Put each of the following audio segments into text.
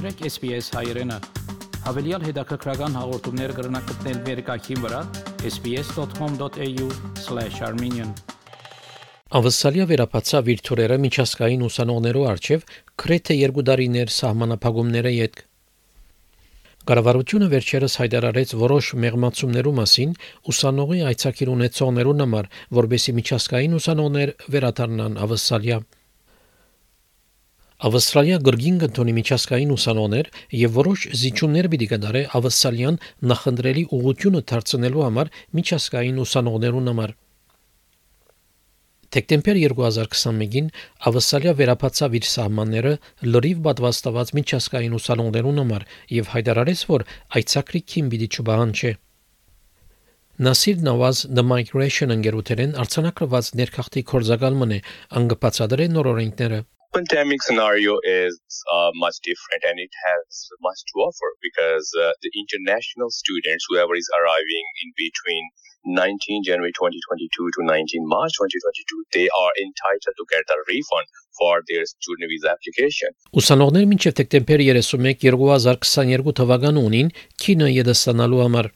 մտրեք SPS հայերեն։ Հավելյալ հետաքրքրական հաղորդումներ կգրնակցնել վերկայքին վրա sps.com.au/armenian Ավսալիա վերապացավ իր թուրերը միջազգային ուսանողներու արչև քրեթե երկու դարիներ սահմանապահումները յետք։ Կառավարությունը վերջերս հայտարարեց որոշ մեղմացումներու մասին ուսանողի այցակիր ունեցողներու համար, որբեսի միջազգային ուսանողներ վերադառնան Ավսալիա։ Ավստրալիա գրգին կընթոնի միջազգային ուսանողներ եւ որոշ զիջումներ պիտի կդարե Ավստրալիան նախընտրելի ուղությունը դարձնելու համար միջազգային ուսանողներուն համար։ Դեկտեմբեր 2021-ին Ավսալիա վերապացավ իր սահմանները լրիվ պատվաստված միջազգային ուսանողներուն համար եւ հայտարարեց, որ այցակրի քին պիտի չբահանջի։ Նասիր Նավազ The Migration ընկերութերեն արցանակրված ներքախտի կորզակալմն է անգպացադրե նոր օրենքները pandemic scenario is uh, much different and it has much to offer because uh, the international students, whoever is arriving in between 19 January 2022 to 19 March 2022, they are entitled to get a refund for their student visa application. Ուսանողներ մինչև դեկտեմբեր 31 2022 թվականունին քինը եդստանալու համար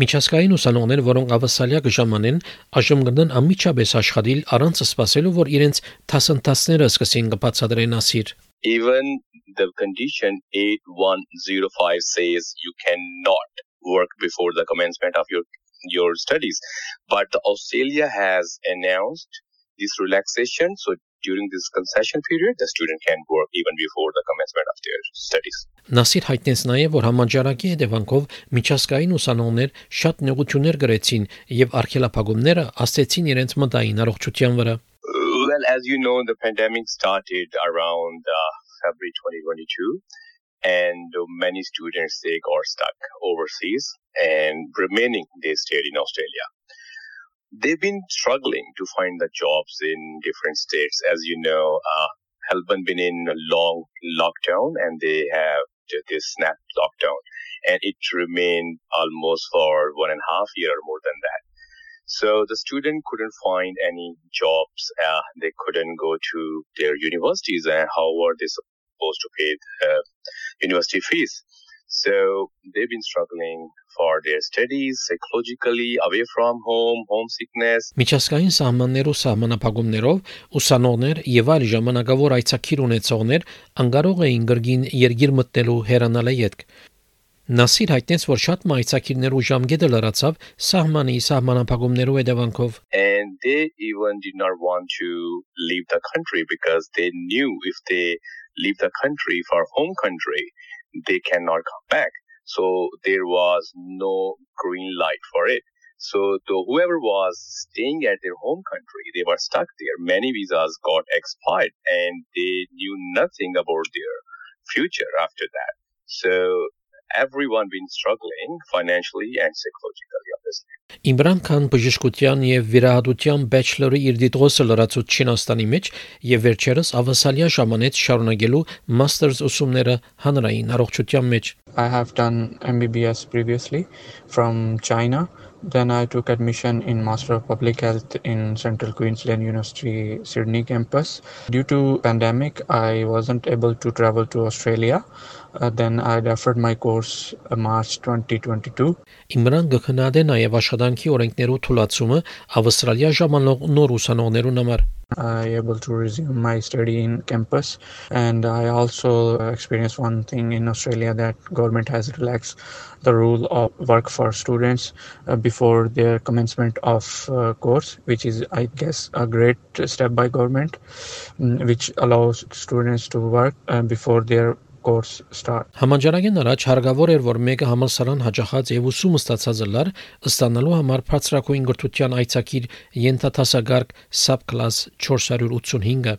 Միջազգային ուսանողներ, որոնք ավասալիա կժամանեն, այժմ կգնան անմիջապես աշխատել առանց սպասելու, որ իրենց դասընթացները սկսեն կբացատրեն ասիր։ Even the condition 8105 says you cannot work before the commencement of your your studies. But Australia has announced this relaxation so during this concession period, the student can work even before the commencement of their studies. Նասիր հայտնեց նաև, որ համաճարակի հետևանքով միջազգային ուսանողներ շատ նեղություններ գրեցին եւ արգելափակումները աստեցին իրենց մտային առողջության վրա։ Well, as you know, the pandemic started around uh, February 2022 and many students they got stuck overseas and remaining they stayed in Australia they've been struggling to find the jobs in different states. As you know, uh, been in a long lockdown and they have this snap lockdown and it remained almost for one and a half year or more than that. So the student couldn't find any jobs. Uh, they couldn't go to their universities and how were they supposed to pay the university fees? So they've been struggling for their studies, psychologically, away from home, homesickness. Միջազգային սահմաններով սահմանապահումներով ուսանողներ եւ այլ ժամանակավոր այցակիր ունեցողներ անկարող էին գրգին երգիր մտնելու հերանալը յետք։ Նասիր հայտնեց, որ շատ մայցակիրներու ժամկետը լրացավ սահմանի սահմանապահումներով հետևանքով։ And they even did not want to leave the country because they knew if they leave the country for home country, they cannot come back. So there was no green light for it. So the, whoever was staying at their home country, they were stuck there. Many visas got expired and they knew nothing about their future after that. So everyone been struggling financially and psychologically obviously. Իմրան Քան բժշկության եւ վիրահատության բեչլորի իր դիտողը լրացուց Չինաստանի մեջ եւ վերջերս ավասալիա ժամանեց շարունակելու մաստերս ուսումները հանրային առողջության մեջ I have done MBBS previously from China then I took admission in Master of Public Health in Central Queensland University Sydney campus. Due to pandemic, I wasn't able to travel to Australia. Uh, then I deferred my course uh, March 2022. Իմրան գքնադե նաև աշխատանքի օրենքներու թույլատումը Ավստրալիա ժամանող նոր ուսանողներուն համար I able to resume my study in campus and I also experienced one thing in Australia that government has relaxed the rule of work for students uh, before their commencement of uh, course which is I guess a great step by government um, which allows students to work uh, before their course start Համաճարակեն առաջ հարգավոր էր որ մեկը համալսարան հաջախած եւ ուսումը ստացած լար ստանալու համար բարձրակույն գրթության այցակիր ենթատասագարկ subclass 485-ը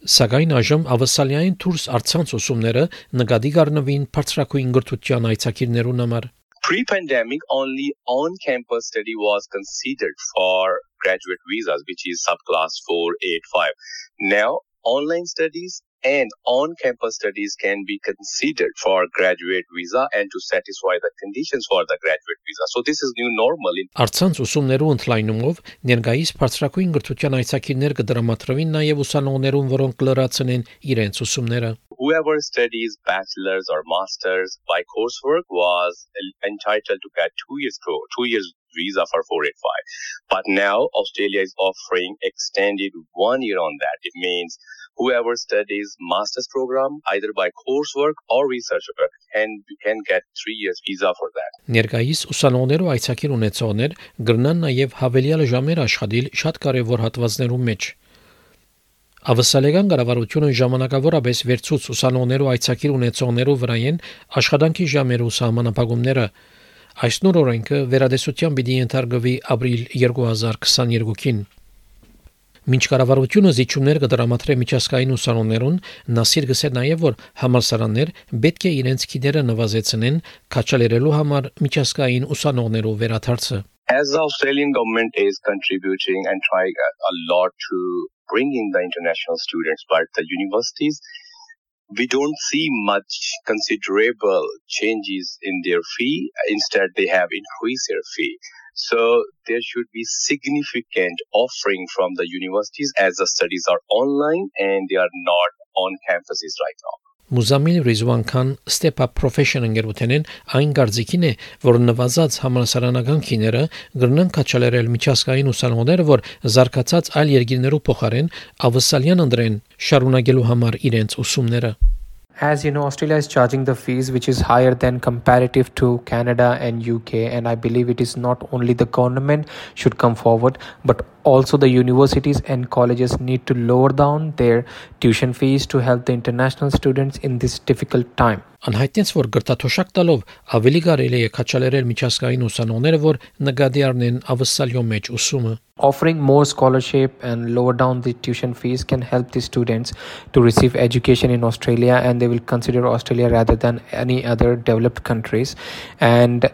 Սակայն այժմ ավասալիային դուրս արցանց ուսումները նկատի գառնվին բարձրակույն գրթության այցակիրներուն համար Pre-pandemic, only on-campus study was considered for graduate visas, which is subclass 485. Now, online studies and on-campus studies can be considered for graduate visa and to satisfy the conditions for the graduate visa. So this is new normal. In Արցանց ուսումներու ընդլայնումով ներկայիս բարձրակույն գրթության այցակիրներ կդրամատրվին նաև ուսանողներուն, որոնք լրացնեն իրենց ուսումները։ whoever studies bachelor's or master's by coursework was entitled to get two years two years visa for 485. But now Australia is offering extended one year on that. It means whoever studies master's program either by coursework or research work and can get 3 years visa for that. Ներկայիս ուսանողներու այցակիր ունեցողներ գրնան նաև հավելյալ ժամեր աշխատել շատ կարևոր հատվածներում մեջ։ Ավսալեգան կառավարությունը ժամանակավորապես վերցուց ուսանողներու այցակիր ունեցողներու վրայեն աշխատանքի ժամերու սահմանափակումները այս նոր օրենքը վերադեսության պիտի ենթարկվի ապրիլ 2022-ին։ Մինչ կառավարությունը զիջումներ կդրամատրե միջազգային ուսանողներուն, Նասիր գսե նաև որ համալսարաններ պետք է իրենց քիդերը նվազեցնեն, քաչալերելու համար միջազգային ուսանողներու վերաթարցը։ As the Australian government is contributing and trying a lot to bring in the international students, but the universities, we don't see much considerable changes in their fee. Instead, they have increased their fee. So there should be significant offering from the universities as the studies are online and they are not on campuses right now. Մուզամիլ Ռիզվան քան Step Up Profession ընկերութենեն այն գարձիկին է, որ նվազած համալսարանական քիները գրնան կաչալերել միջազգային ուսանողները, որ զարգացած այլ երկիրներու փոխարեն ավսալյան ընդրեն շարունակելու համար իրենց ուսումները as you know australia is charging the fees which is higher than comparative to canada and uk and i believe it is not only the government should come forward but also the universities and colleges need to lower down their tuition fees to help the international students in this difficult time Անհայտեց որ գրտաթոշակ տալով ավելի կարելի է քաչալերել միջազգային ուսանողները, որ նկատի առնեն ավսալյո մեջ ուսումը։ Offering more scholarship and lower down the tuition fees can help the students to receive education in Australia and they will consider Australia rather than any other developed countries. And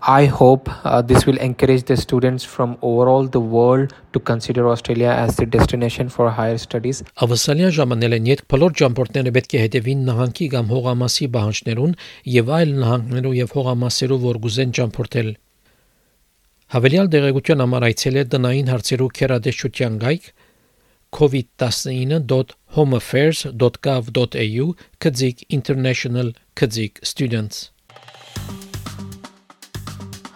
I hope uh, this will encourage the students from overall the world to consider Australia as the destination for higher studies. Ավսալյան ժամանել են երբ բոլոր ճամփորդները պետք է հետևին նահանգի կամ հողամասի բանջներուն եւ այլ նահանգներու եւ հողամասերու որ գուզեն ճամփորդել։ Հավելյալ դեղեցության համար այցել է տնային հարցերու քերադեշության գայք covid19.homeaffairs.gov.au քծիկ international քծիկ students